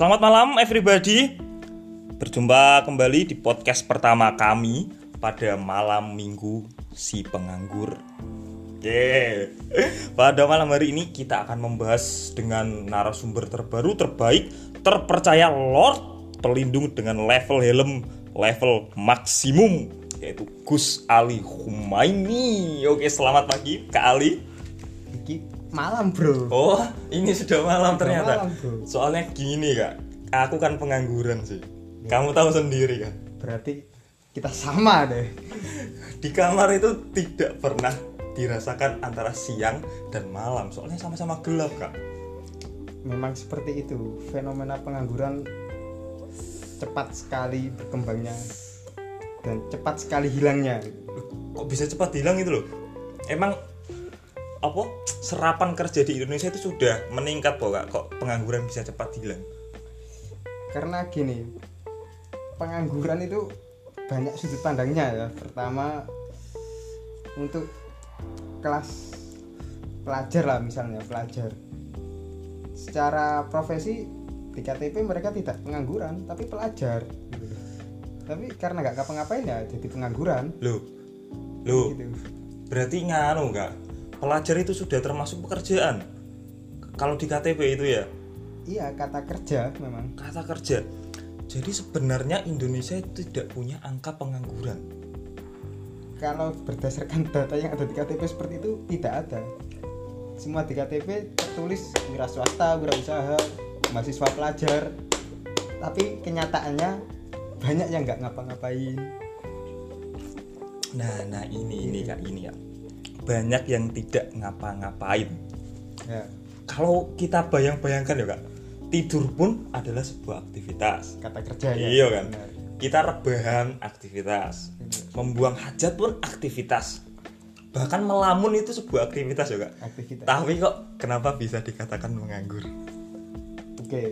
Selamat malam everybody. Berjumpa kembali di podcast pertama kami pada malam Minggu si penganggur. Oke. Pada malam hari ini kita akan membahas dengan narasumber terbaru terbaik, terpercaya Lord pelindung dengan level helm level maksimum yaitu Gus Ali Humaini. Oke, selamat pagi Kak Ali. Malam bro Oh, ini sudah malam Sudah ternyata. malam, bro. Soalnya gini kak, aku kan pengangguran sih. Kamu tahu sendiri kan. berarti kita sama deh Di kamar itu tidak pernah dirasakan antara siang dan malam. Soalnya sama-sama gelap kak. memang seperti itu fenomena pengangguran cepat sekali berkembangnya dan cepat sekali hilangnya Kok bisa cepat hilang itu loh? Emang apa serapan kerja di Indonesia itu sudah meningkat kok kak? Kok pengangguran bisa cepat hilang? karena gini pengangguran itu banyak sudut pandangnya ya pertama untuk kelas pelajar lah misalnya pelajar secara profesi di KTP mereka tidak pengangguran tapi pelajar gitu. tapi karena nggak ngapa-ngapain ya jadi pengangguran Loh, loh. gitu Berarti nganu kak? Pelajar itu sudah termasuk pekerjaan. Kalau di KTP itu ya. iya kata kerja memang kata kerja. Jadi sebenarnya Indonesia itu tidak punya angka pengangguran. kalau berdasarkan data yang ada di KTP seperti itu tidak ada semua di KTP tertulis wira swasta wirausaha mahasiswa pelajar tapi kenyataannya banyak yang nggak ngapa-ngapain Nah, nah ini ini kak ini ya. Banyak yang tidak ngapa-ngapain. ya Kalau kita bayang-bayangkan ya kak, tidur pun adalah sebuah aktivitas. kata kerja ya Iya kan. Benar. Kita rebahan aktivitas. Membuang hajat pun aktivitas. Bahkan melamun itu sebuah aktivitas ya kak. aktivitas Tapi kok kenapa bisa dikatakan menganggur? oke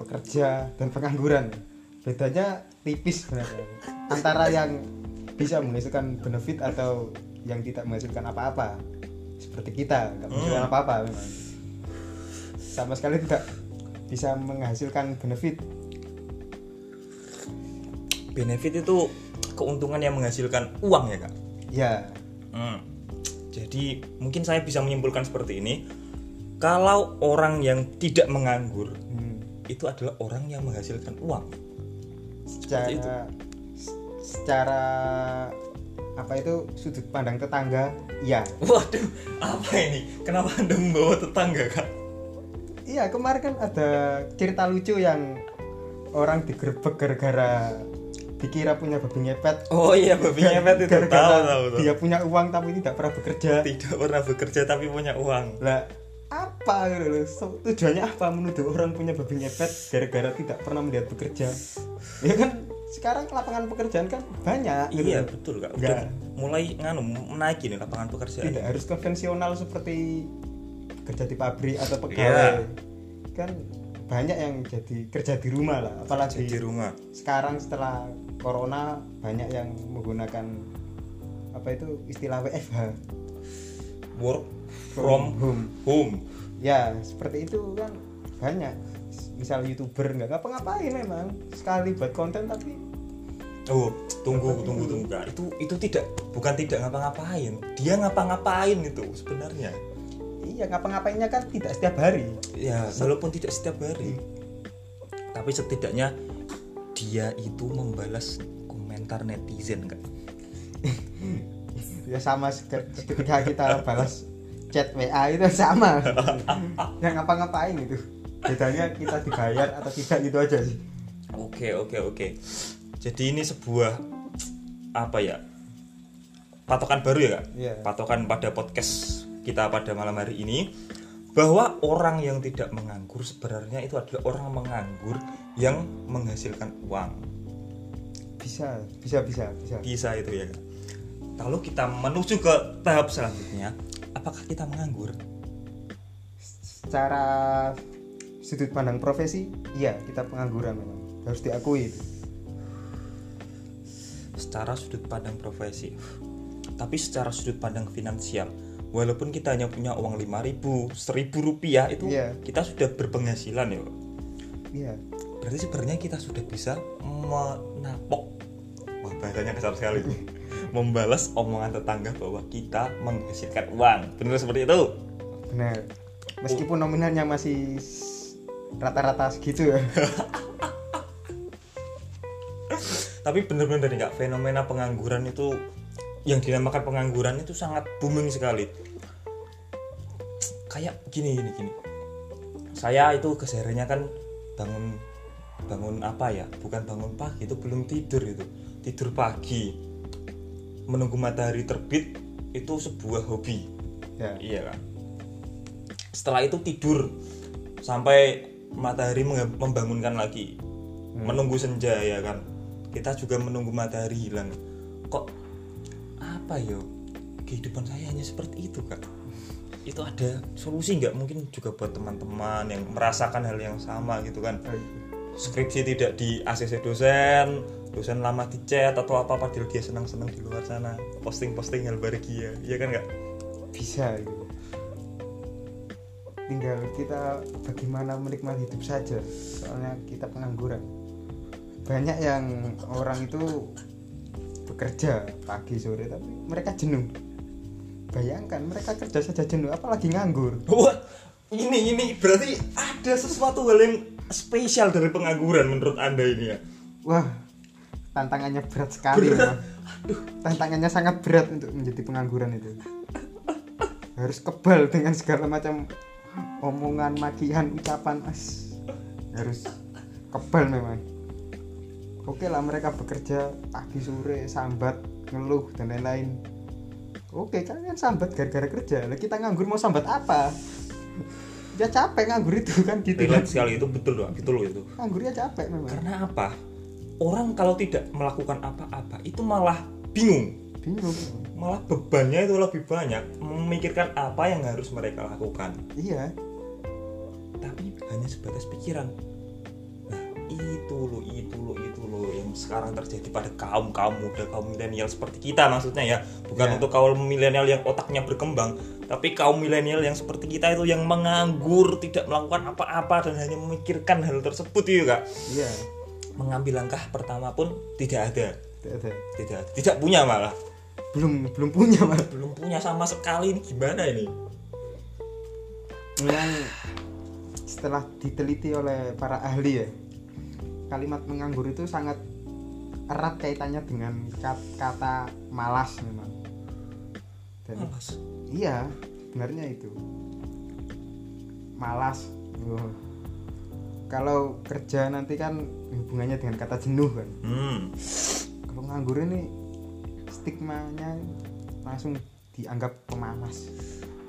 pekerja dan pengangguran bedanya tipis sebenarnya antara yang bisa menghasilkan benefit atau yang tidak menghasilkan apa-apa seperti kita nggak menghasilkan Hmm. apa-apa memang sama sekali tidak bisa menghasilkan benefit Benefit itu keuntungan yang menghasilkan uang ya kak. ya Hmm. Jadi mungkin saya bisa menyimpulkan seperti ini. Kalau orang yang tidak menganggur hmm, itu adalah orang yang menghasilkan uang. secara itu. secara apa itu sudut pandang tetangga ya Waduh, apa ini? Kenapa anda membawa tetangga kak? Iya kemarin kan ada cerita lucu yang orang digerebek gara-gara dikira punya babi ngepet. Oh iya, babi ngepet itu tahu Gara-gara tahu tahu. Dia punya uang tapi tidak pernah bekerja. Tidak pernah bekerja tapi punya uang. Lah apa gitu loh? So, tujuannya apa menuduh orang punya babi ngepet gara-gara tidak pernah melihat bekerja? Ya kan sekarang lapangan pekerjaan kan banyak. gitu Iya loh. betul kak. Nggak. Udah mulai nganu menaiki nih lapangan pekerjaan. Tidak harus konvensional seperti kerja di pabrik atau Iya. pegawai. Kan banyak yang jadi kerja di rumah lah, apalagi di rumah. sekarang setelah corona banyak yang menggunakan apa itu istilah WFH Work from home home. ya seperti itu kan banyak misal youtuber nggak ngapa-ngapain memang sekali buat konten tapi Oh, tunggu, tunggu, tunggu kak. Itu itu tidak bukan tidak ngapa-ngapain. Dia ngapa-ngapain itu sebenarnya. iya ngapa-ngapainnya kan tidak setiap hari Ya, walaupun tidak setiap hari. Tapi setidaknya dia itu membalas komentar netizen kak. ya sama ketika kita balas chat WA itu sama yang ngapa-ngapain itu bedanya kita dibayar atau tidak gitu aja sih Oke, oke, oke. Jadi ini sebuah apa ya? Patokan baru ya, Kak? Iya. Patokan pada podcast kita pada malam hari ini bahwa orang yang tidak menganggur sebenarnya itu adalah orang menganggur yang menghasilkan uang. bisa bisa bisa bisa Bisa itu ya, Kak. Lalu kita menuju ke tahap selanjutnya, apakah kita menganggur? secara sudut pandang profesi iya kita pengangguran memang. Harus diakui. Itu secara sudut pandang profesi. Tapi secara sudut pandang finansial walaupun kita hanya punya uang 5000 1000 rupiah itu Iya. kita sudah berpenghasilan ya iya. Berarti sebenarnya kita sudah bisa menapok. Wah bahasanya kasar sekali. Membalas omongan tetangga bahwa kita menghasilkan uang. Benar seperti itu? Benar. Meskipun nominalnya masih rata-rata segitu ya. Tapi bener-bener nggak fenomena pengangguran itu yang dinamakan pengangguran itu sangat booming sekali. Kayak gini gini gini. Saya itu kesehariannya kan bangun bangun apa ya? Bukan bangun pagi itu belum tidur itu tidur pagi. Menunggu matahari terbit itu sebuah hobi. Ya. Iya kan? Setelah itu tidur. Sampai matahari membangunkan lagi. Menunggu senja ya kan? Kita juga menunggu matahari hilang. Kok apa yo kehidupan saya hanya seperti itu kak. Itu ada solusi nggak mungkin juga buat teman-teman yang merasakan hal yang sama gitu kan? Skripsi tidak di ACC dosen dosen lama di chat atau apa padahal dia senang-senang di luar sana posting-posting hal bahagia iya kan nggak? Bisa gitu tinggal kita bagaimana menikmati hidup saja soalnya kita pengangguran banyak yang orang itu bekerja pagi sore tapi mereka jenuh bayangkan mereka kerja saja jenuh apalagi nganggur Wah, ini ini berarti ada sesuatu hal yang spesial dari pengangguran menurut anda ini ya. wah tantangannya berat sekali Berat. memang. tantangannya sangat berat untuk menjadi pengangguran itu harus kebal dengan segala macam omongan makian ucapan as harus kebal memang. Oke lah mereka bekerja pagi sore sambat ngeluh dan lain-lain. Oke kalian sambat gara-gara kerja. Lah kita nganggur mau sambat apa? Ya capek nganggur itu kan gitu. Relate sekali itu betul loh, betul loh itu. nganggurnya capek memang. Karena apa? Orang kalau tidak melakukan apa-apa itu malah bingung. bingung Malah bebannya itu lebih banyak memikirkan apa yang harus mereka lakukan. iya Tapi hanya sebatas pikiran. Nah, itu loh, itu loh, itu loh yang sekarang terjadi pada kaum kaum muda, kaum milenial seperti kita maksudnya ya. Bukan Ya. untuk kaum milenial yang otaknya berkembang, tapi kaum milenial yang seperti kita itu yang menganggur, tidak melakukan apa-apa dan hanya memikirkan hal tersebut itu kak. iya Mengambil langkah pertama pun tidak ada, tidak ada tidak tidak punya malah, belum belum punya malah belum punya sama sekali. Ini gimana ini? memang setelah diteliti oleh para ahli ya kalimat menganggur itu sangat erat kaitannya dengan kat- kata malas memang. Dan Malas. iya sebenarnya itu. Malas. Oh. kalau kerja nanti kan hubungannya dengan kata jenuh kan. Hmm, kalau nganggur ini stigmanya langsung dianggap pemalas.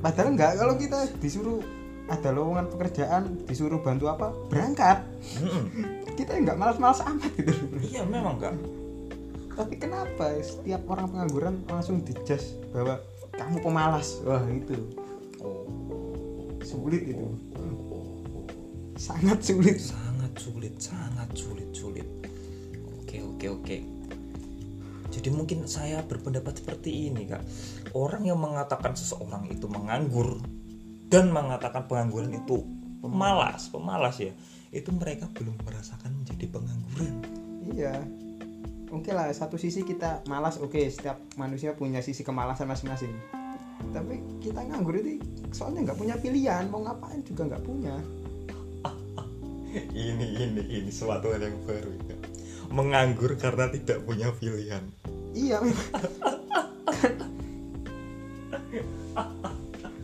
Padahal enggak kalau kita disuruh ada lowongan pekerjaan disuruh bantu apa berangkat. Mm-mm. kita enggak malas-malas amat gitu. Iya memang kak. tapi kenapa setiap orang pengangguran langsung dijudge bahwa kamu pemalas? Wah itu Oh. sulit itu. Sangat sulit. Sangat sulit sangat sulit sulit. Oke oke oke jadi mungkin saya berpendapat seperti ini kak. Orang yang mengatakan seseorang itu menganggur dan mengatakan pengangguran itu pemalas pemalas ya itu mereka belum merasakan menjadi pengangguran. Iya. Oke lah satu sisi kita malas oke setiap manusia punya sisi kemalasan masing-masing. Tapi kita nganggur itu soalnya nggak punya pilihan mau ngapain juga nggak punya. Ini ini ini suatu hal yang baru Kak. menganggur karena tidak punya pilihan iya memang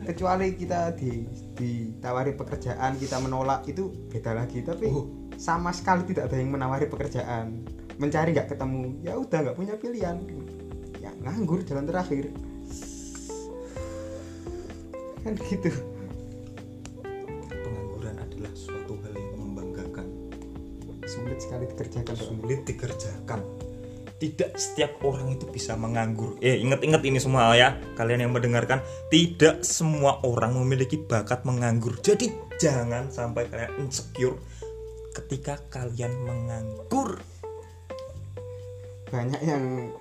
kecuali kita di ditawari pekerjaan kita menolak itu beda lagi. Tapi Oh. sama sekali tidak ada yang menawari pekerjaan. Mencari nggak ketemu ya udah nggak punya pilihan. Ya nganggur jalan terakhir. Kan gitu. Pengangguran adalah suatu hal yang membanggakan. Sulit sekali dikerjakan sulit dikerjakan tidak setiap orang itu bisa menganggur. Eh ingat-ingat ini semua ya. Kalian yang mendengarkan tidak semua orang memiliki bakat menganggur. Jadi jangan sampai kalian insecure ketika kalian menganggur. Banyak yang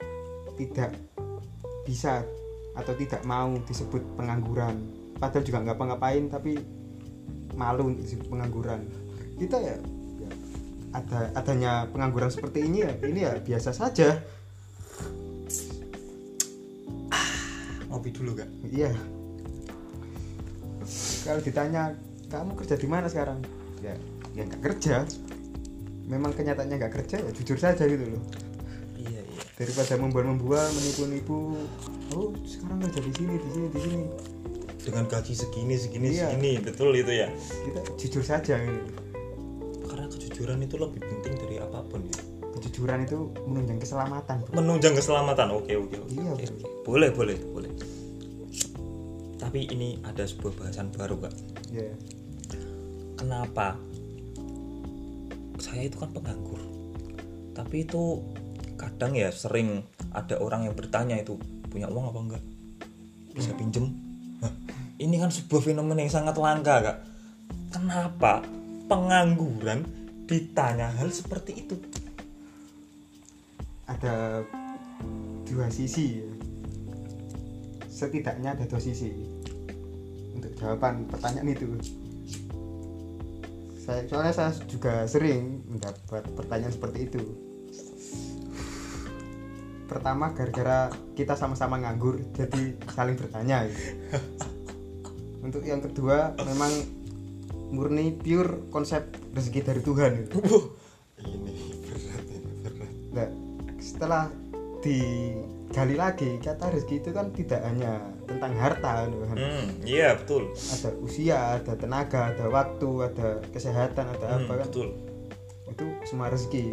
tidak bisa atau tidak mau disebut pengangguran. Padahal juga nggak ngapa-ngapain tapi malu disebut pengangguran. Kita ya ada adanya pengangguran seperti ini ya ini ya biasa saja. Ngopi dulu kak. Iya. Kalau ditanya kamu kerja di mana sekarang? Ya ya nggak kerja. Memang kenyataannya nggak kerja ya jujur saja gitu loh. Iya iya. Daripada membual-membual menipu-nipu oh sekarang kerja di sini di sini di sini. Dengan gaji segini segini Iya. segini. Betul itu ya? Kita jujur saja gitu. Kejujuran itu lebih penting dari apa pun ya. Kejujuran itu menunjang keselamatan bro. menunjang keselamatan. Oke oke oke Iya, oke, oke. boleh boleh boleh. Tapi ini ada sebuah bahasan baru kak. Ya kenapa? Saya itu kan penganggur. Tapi itu kadang ya sering ada orang yang bertanya itu punya uang apa enggak? Bisa pinjem? Hah, ini kan sebuah fenomena yang sangat langka kak. Kenapa pengangguran ditanya hal seperti itu ada dua sisi ya. setidaknya ada dua sisi untuk jawaban pertanyaan itu saya soalnya saya juga sering mendapat pertanyaan seperti itu pertama gara-gara kita sama-sama nganggur jadi saling bertanya gitu. untuk yang kedua memang murni pure konsep rezeki dari Tuhan. Gitu. ini berat ini berat. Nah, setelah digali lagi kata rezeki itu kan tidak hanya tentang harta gitu kan. hmm iya betul. Ada usia ada tenaga ada waktu ada kesehatan ada Hmm, apa kan? betul. Itu semua rezeki.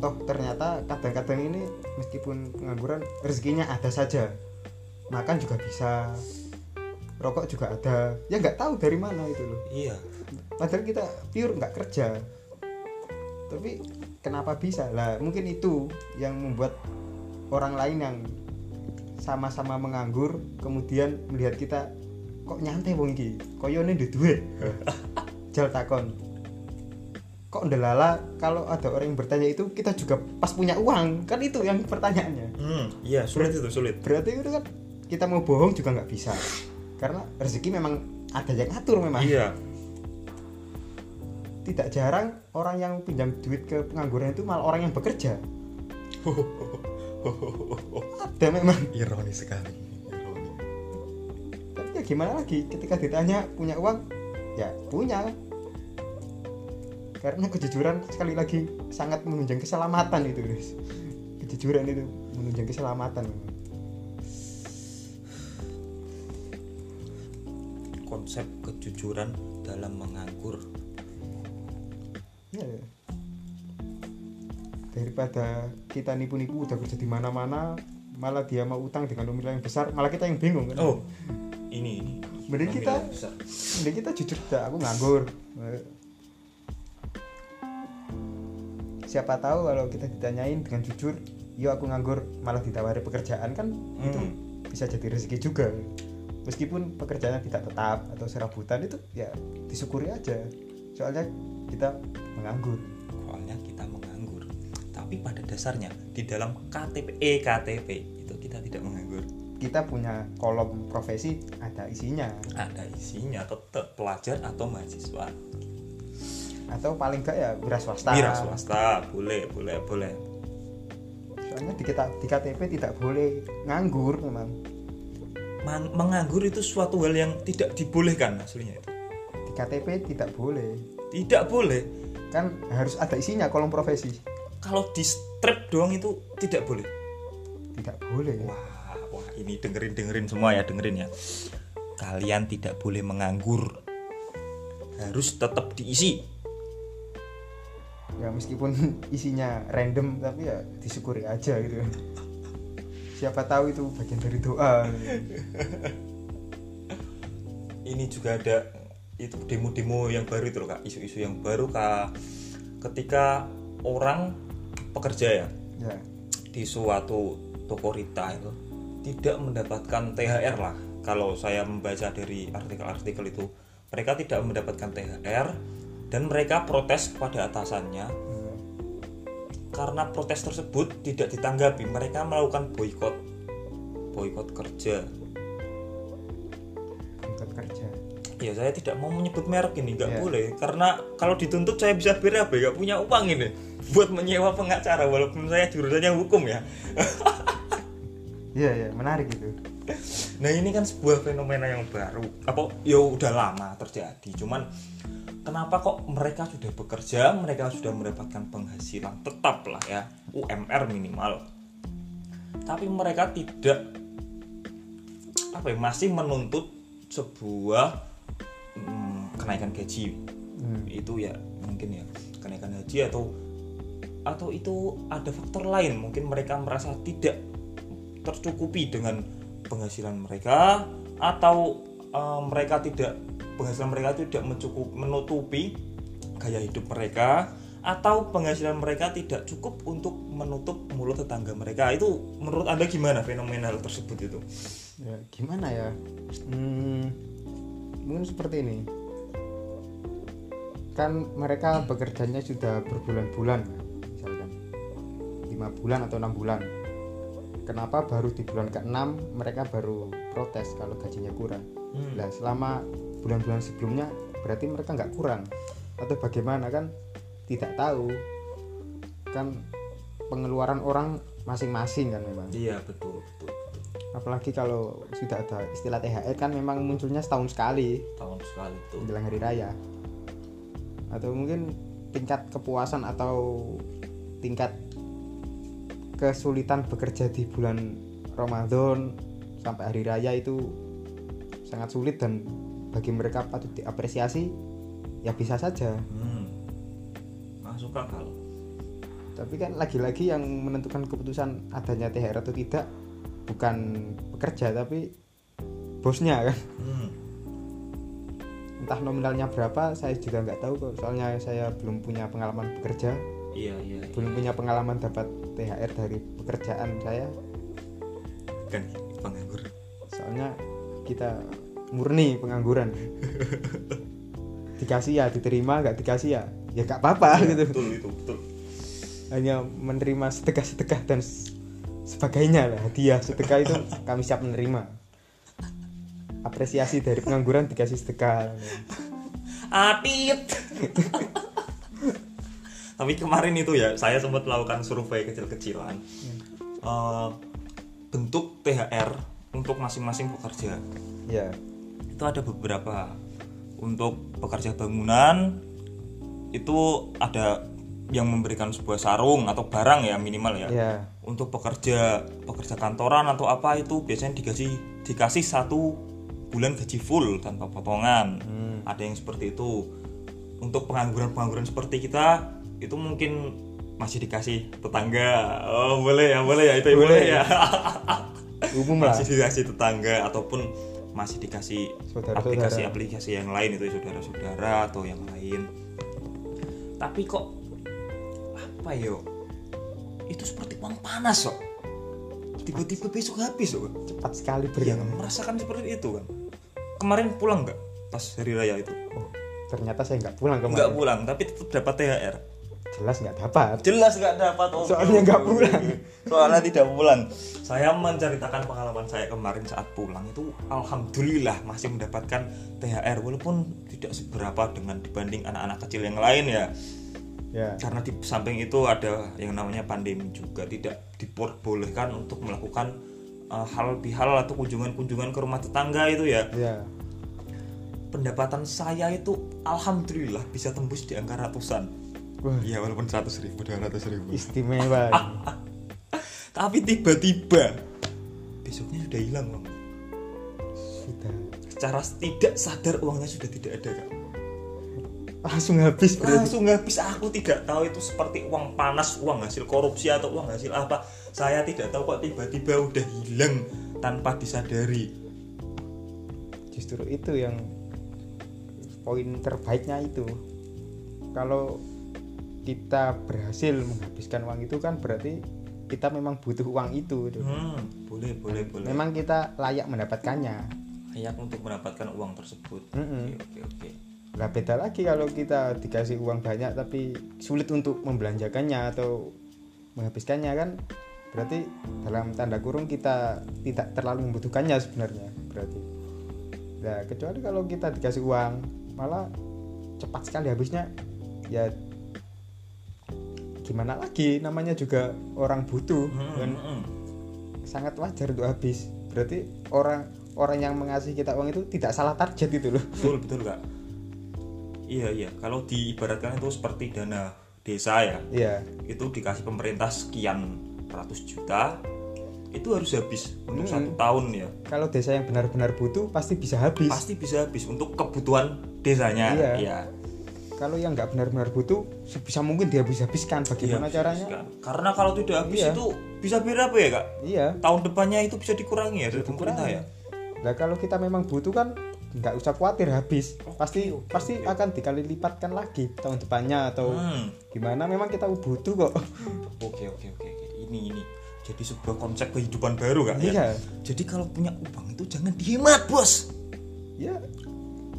Toh ternyata kadang-kadang ini meskipun pengangguran rezekinya ada saja. Makan juga bisa rokok juga ada. Ya nggak tahu dari mana itu loh. Iya. Padahal kita pure nggak kerja. Tapi kenapa bisa? Lah mungkin itu yang membuat orang lain yang sama-sama menganggur kemudian melihat kita kok nyantai wong iki? Koyone ndek duit? Jal takon. Kok ndelala kalau ada orang yang bertanya itu kita juga pas punya uang? Kan itu yang pertanyaannya. Hmm iya sulit itu sulit. Berarti itu kan kita mau bohong juga nggak bisa karena rezeki memang ada yang ngatur memang. Iya. Tidak jarang orang yang pinjam duit ke pengangguran itu malah orang yang bekerja. Ada memang. Ironi sekali. Ironi. Tapi ya gimana lagi? Ketika ditanya punya uang ya punya. Karena kejujuran sekali lagi sangat menunjang keselamatan itu guys. Kejujuran itu menunjang keselamatan konsep kejujuran dalam menganggur ya daripada kita nipu-nipu udah kerja di mana-mana malah dia mau utang dengan nominal yang besar malah kita yang bingung kan oh ini ini Mending kita-. Jadi kita jujur dah, aku nganggur. Siapa tahu kalau kita ditanyain dengan jujur, yo aku nganggur malah ditawari pekerjaan kan itu Hmm. bisa jadi rezeki juga. Meskipun pekerjaannya tidak tetap atau serabutan itu ya disyukuri aja. Soalnya kita menganggur. soalnya kita menganggur tapi pada dasarnya di dalam KTP EKTP itu kita tidak menganggur Kita punya kolom profesi ada isinya ada isinya tetap pelajar atau mahasiswa atau paling enggak ya wira swasta. wira swasta boleh boleh boleh Soalnya di kita di KTP tidak boleh nganggur memang. Man- menganggur itu suatu hal yang tidak dibolehkan aslinya itu. Di KTP tidak boleh. tidak boleh. Kan harus ada isinya kolom profesi. Kalau di strip doang itu tidak boleh. Tidak boleh. Wah wah ini dengerin dengerin semua ya dengerin ya. Kalian tidak boleh menganggur. Harus tetap diisi. Ya meskipun isinya random tapi ya disyukuri aja gitu siapa tahu itu bagian dari doa. Ini juga ada itu demo-demo yang baru itu loh kak. Isu-isu yang baru kak. Ketika orang pekerja ya ya. di suatu toko retail tidak mendapatkan THR lah. Kalau saya membaca dari artikel-artikel itu mereka tidak mendapatkan THR dan mereka protes kepada atasannya ya. Karena protes tersebut tidak ditanggapi mereka melakukan boykot. Boykot kerja. Ikut kerja. Ya saya tidak mau menyebut merek ini nggak Iya. boleh. Karena kalau dituntut saya bisa BAB nggak punya uang ini buat menyewa pengacara walaupun saya jurusannya hukum ya. Iya iya menarik itu. Nah ini kan sebuah fenomena yang baru. Apa? Ya udah lama terjadi. Cuman kenapa kok mereka sudah bekerja mereka sudah mendapatkan penghasilan? Tetap lah ya UMR minimal. Tapi mereka tidak apa ya masih menuntut sebuah mm, kenaikan gaji. Hmm. itu ya mungkin ya kenaikan haji atau atau itu ada faktor lain. Mungkin mereka merasa tidak tercukupi dengan penghasilan mereka atau eh, mereka tidak penghasilan mereka tidak mencukup menutupi gaya hidup mereka atau penghasilan mereka tidak cukup untuk menutup mulut tetangga mereka. Itu menurut anda gimana fenomena tersebut itu? Ya gimana ya? Hmm, mungkin seperti ini. Kan mereka bekerjanya sudah berbulan-bulan misalkan. Lima bulan atau enam bulan. Kenapa baru di bulan ke-6 mereka baru protes kalau gajinya kurang Hmm. Nah, selama bulan-bulan sebelumnya berarti mereka nggak kurang. Atau bagaimana kan? Tidak tahu. Kan pengeluaran orang masing-masing kan memang. Iya betul betul, apalagi kalau sudah ada istilah THR kan memang munculnya setahun sekali. Tahun sekali tuh menjelang hari raya. Atau mungkin tingkat kepuasan atau tingkat kesulitan bekerja di bulan Ramadan sampai hari raya itu sangat sulit dan bagi mereka patut diapresiasi ya bisa saja. Hmm. masuk akal. Tapi kan lagi-lagi yang menentukan keputusan adanya THR atau tidak bukan pekerja tapi bosnya kan? Hmm. entah nominalnya berapa saya juga nggak tahu kok. Soalnya saya belum punya pengalaman bekerja. Iya iya iya. belum punya pengalaman dapat THR dari pekerjaan saya. Kan penganggur. Soalnya kita murni pengangguran. Dikasih ya diterima nggak dikasih ya ya nggak apa-apa gitu. betul itu betul. Hanya menerima sedekah-sedekah dan sebagainya lah hadiah sedekah itu kami siap menerima. Apresiasi dari pengangguran dikasih sedekah. Atit. Tapi kemarin itu ya saya sempat melakukan survei kecil-kecilan. Eh, bentuk THR untuk masing-masing pekerja. ya Itu ada beberapa. Untuk pekerja bangunan itu ada yang memberikan sebuah sarung atau barang ya minimal ya. ya Untuk pekerja pekerja kantoran atau apa itu biasanya dikasih dikasih satu bulan gaji full tanpa potongan. Hmm. Ada yang seperti itu. Untuk pengangguran-pengangguran seperti kita itu mungkin masih dikasih tetangga. Oh, boleh ya, boleh ya itu boleh, Boleh. ya. umum lah masih dikasih tetangga ataupun masih dikasih aplikasi-aplikasi yang lain itu saudara-saudara atau yang lain. Tapi kok apa yo? Itu seperti uang panas kok. Tiba-tiba besok habis kok. cepat sekali Iya, berjalan merasakan seperti itu kan. Kemarin pulang nggak pas hari raya itu? Oh, ternyata saya nggak pulang Nggak kemarin pulang, tapi tetap dapat THR. Jelas nggak dapat Jelas nggak dapat. oke, Soalnya nggak oke, pulang. Soalnya tidak pulang. Saya menceritakan pengalaman saya kemarin saat pulang itu alhamdulillah masih mendapatkan THR walaupun tidak seberapa dengan dibanding anak-anak kecil yang lain ya. ya Karena di samping itu ada yang namanya pandemi juga tidak diperbolehkan untuk melakukan uh, hal bihal atau kunjungan-kunjungan ke rumah tetangga itu ya. ya Pendapatan saya itu alhamdulillah bisa tembus di angka ratusan. Iya walaupun 100 ribu, 200 ribu. istimewa Tapi tiba-tiba besoknya sudah hilang bang. sudah Secara tidak sadar uangnya sudah tidak ada kak. langsung habis berarti Langsung habis aku tidak tahu itu seperti uang panas, uang hasil korupsi atau uang hasil apa. Saya tidak tahu kok tiba-tiba udah hilang tanpa disadari. justru itu yang poin terbaiknya itu kalau kita berhasil menghabiskan uang itu kan berarti kita memang butuh uang itu gitu. Hmm, boleh boleh boleh. memang kita layak mendapatkannya layak untuk mendapatkan uang tersebut. Mm-mm. Oke oke oke. lah beda lagi kalau kita dikasih uang banyak tapi sulit untuk membelanjakannya atau menghabiskannya kan berarti dalam tanda kurung kita tidak terlalu membutuhkannya sebenarnya berarti nah kecuali kalau kita dikasih uang malah cepat sekali habisnya ya gimana lagi? Namanya juga orang butuh Hmm, dan hmm. sangat wajar untuk habis. Berarti orang orang yang mengasih kita uang itu tidak salah target itu loh. Betul betul kak. Iya iya. Kalau diibaratkan itu seperti dana desa ya iya. itu dikasih pemerintah sekian ratus juta itu harus habis untuk Hmm. satu tahun ya. Kalau desa yang benar-benar butuh pasti bisa habis. Pasti bisa habis untuk kebutuhan desanya. Iya. ya kalau yang nggak benar-benar butuh sebisa mungkin dihabis-habiskan bagaimana Iya, caranya habiskan. karena kalau tidak habis Iya. itu bisa berapa ya kak iya tahun depannya itu bisa dikurangi ya dari pemerintah ya. Nah kalau kita memang butuh kan nggak usah khawatir habis, pasti oke, pasti akan dikali lipatkan lagi tahun depannya atau Hmm. gimana. Memang kita butuh kok. oke oke oke oke. ini ini jadi sebuah konsep kehidupan baru kak ya Iya. jadi kalau punya uang itu jangan dihemat bos ya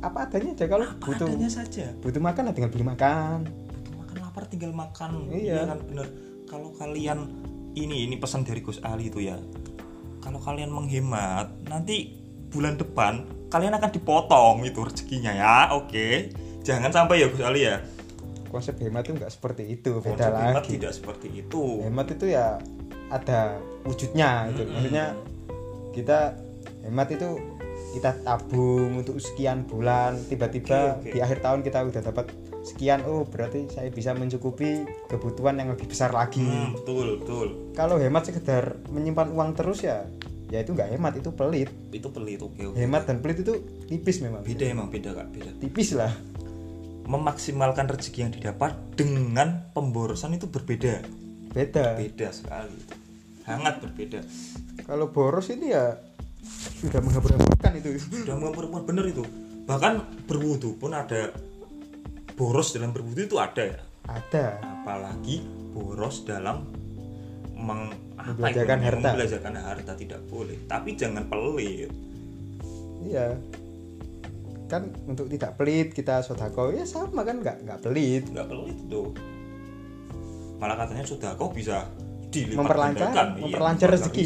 apa adanya aja kalau apa butuh adanya saja butuh makan ya tinggal beli makan. butuh makan lapar tinggal makan Iya. kan bener kalau kalian ini ini pesan dari Gus Ali itu ya kalau kalian menghemat nanti bulan depan kalian akan dipotong itu rezekinya ya oke jangan sampai ya Gus Ali ya Konsep hemat itu nggak seperti itu, beda konsep hemat lagi. tidak seperti itu Hemat itu ya ada wujudnya itu. Mm-mm. Maksudnya kita hemat itu kita tabung untuk sekian bulan tiba-tiba Oke, oke. di akhir tahun kita udah dapat sekian oh berarti saya bisa mencukupi kebutuhan yang lebih besar lagi. Hmm, betul betul. Kalau hemat sekedar menyimpan uang terus ya ya itu nggak hemat itu pelit. Itu pelit oke oke. Hemat dan pelit itu tipis memang. Beda emang beda kak beda. Tipis lah. Memaksimalkan rezeki yang didapat dengan pemborosan itu berbeda. Beda. Beda sekali. Sangat berbeda. Kalau boros ini ya sudah menghambur-hamburkan itu. Sudah mengampun bener itu. Bahkan berwudu pun ada. Boros dalam berwudu itu ada. Ya ada. Apalagi boros dalam meng, Membelajarkan itu, harta. membelajarkan harta tidak boleh. Tapi jangan pelit. Iya. Kan untuk tidak pelit kita sodako ya sama kan? Nggak nggak pelit. Nggak pelit tuh. Malah katanya sudah kau bisa dilipat Memperlancar, gandakan. Iya, memperlancar rezeki.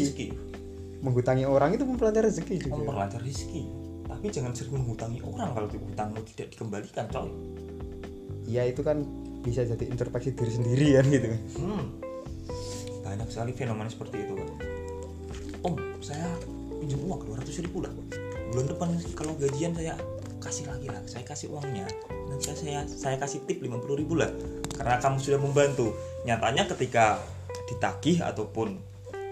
Menghutangi orang itu memperlancar rezeki juga memperlancar rezeki tapi jangan sering menghutangi orang kalau hutangmu tidak dikembalikan coy ya itu kan bisa jadi introspeksi diri sendiri kan gitu Hmm. Banyak sekali fenomena seperti itu kan. Om, saya pinjam uang 200 ribu lah. Bulan depan kalau gajian saya kasih lagi lah. Saya kasih uangnya. Nanti saya saya kasih tip 50 ribu lah. Karena kamu sudah membantu. Nyatanya ketika ditagih ataupun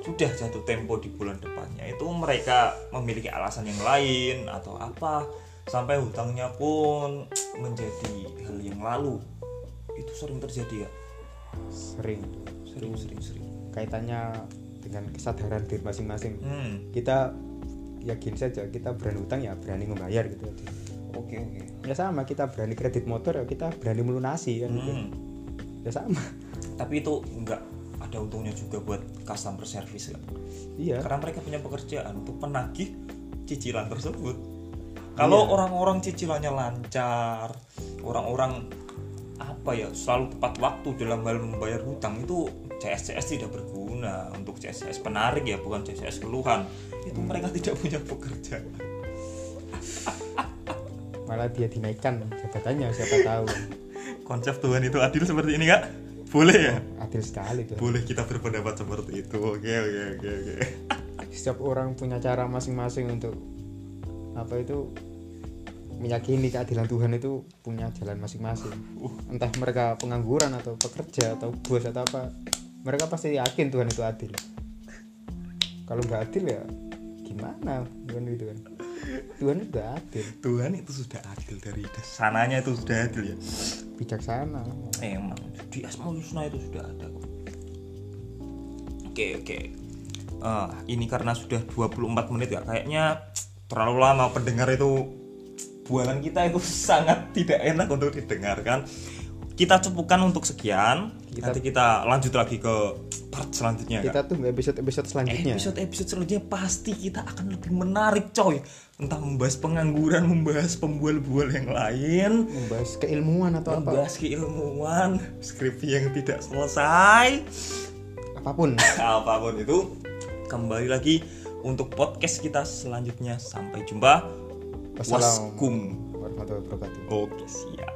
sudah jatuh tempo di bulan depannya. Itu mereka memiliki alasan yang lain atau apa sampai hutangnya pun menjadi hal yang lalu. Itu sering terjadi ya. Sering. Sering sering sering. Kaitannya dengan kesadaran diri masing-masing. Hmm. Kita yakin saja kita berani utang ya berani membayar gitu. Aja oke oke. Ya sama kita berani kredit motor ya kita berani melunasi kan gitu. Hmm. ya sama. Tapi itu enggak ada untungnya juga buat customer service kan iya. Karena mereka punya pekerjaan untuk penagih cicilan tersebut. Kalau Iya. orang-orang cicilannya lancar orang-orang apa ya selalu tepat waktu dalam hal membayar hutang itu CSCS tidak berguna. Untuk CSCS penarik ya bukan CSCS keluhan. Itu mereka tidak punya pekerjaan. Malah dia dinaikkan jabatannya siapa tahu. Konsep Tuhan itu adil seperti ini kak boleh ya? Adil sekali tuh. Boleh kita berpendapat seperti itu. Oke oke oke oke. Setiap orang punya cara masing-masing untuk apa itu meyakini keadilan Tuhan itu punya jalan masing-masing. Entah mereka pengangguran atau pekerja atau bos atau apa mereka pasti yakin Tuhan itu adil. Kalau nggak adil ya gimana Tuhan itu kan? Tuhan itu adil. Tuhan itu sudah adil dari sananya itu sudah adil ya bijaksana. Emang. Di Asmaul Husna itu sudah ada. Kok oke oke. Eh, ini karena sudah 24 menit ya kayaknya terlalu lama pendengar itu. Bualan kita itu sangat tidak enak untuk didengarkan. Kita cukupkan untuk sekian. Kita- nanti kita lanjut lagi ke part selanjutnya kita tunggu episode episode selanjutnya. Episode episode selanjutnya pasti kita akan lebih menarik coy. Entah membahas pengangguran membahas pembual-bual yang lain. Membahas keilmuan atau apa? Membahas keilmuan skripsi yang tidak selesai. Apa pun. Apa pun itu kembali lagi untuk podcast kita selanjutnya. Sampai jumpa. Wassalamualaikum waskum. Warahmatullahi wabarakatuh. Oke siap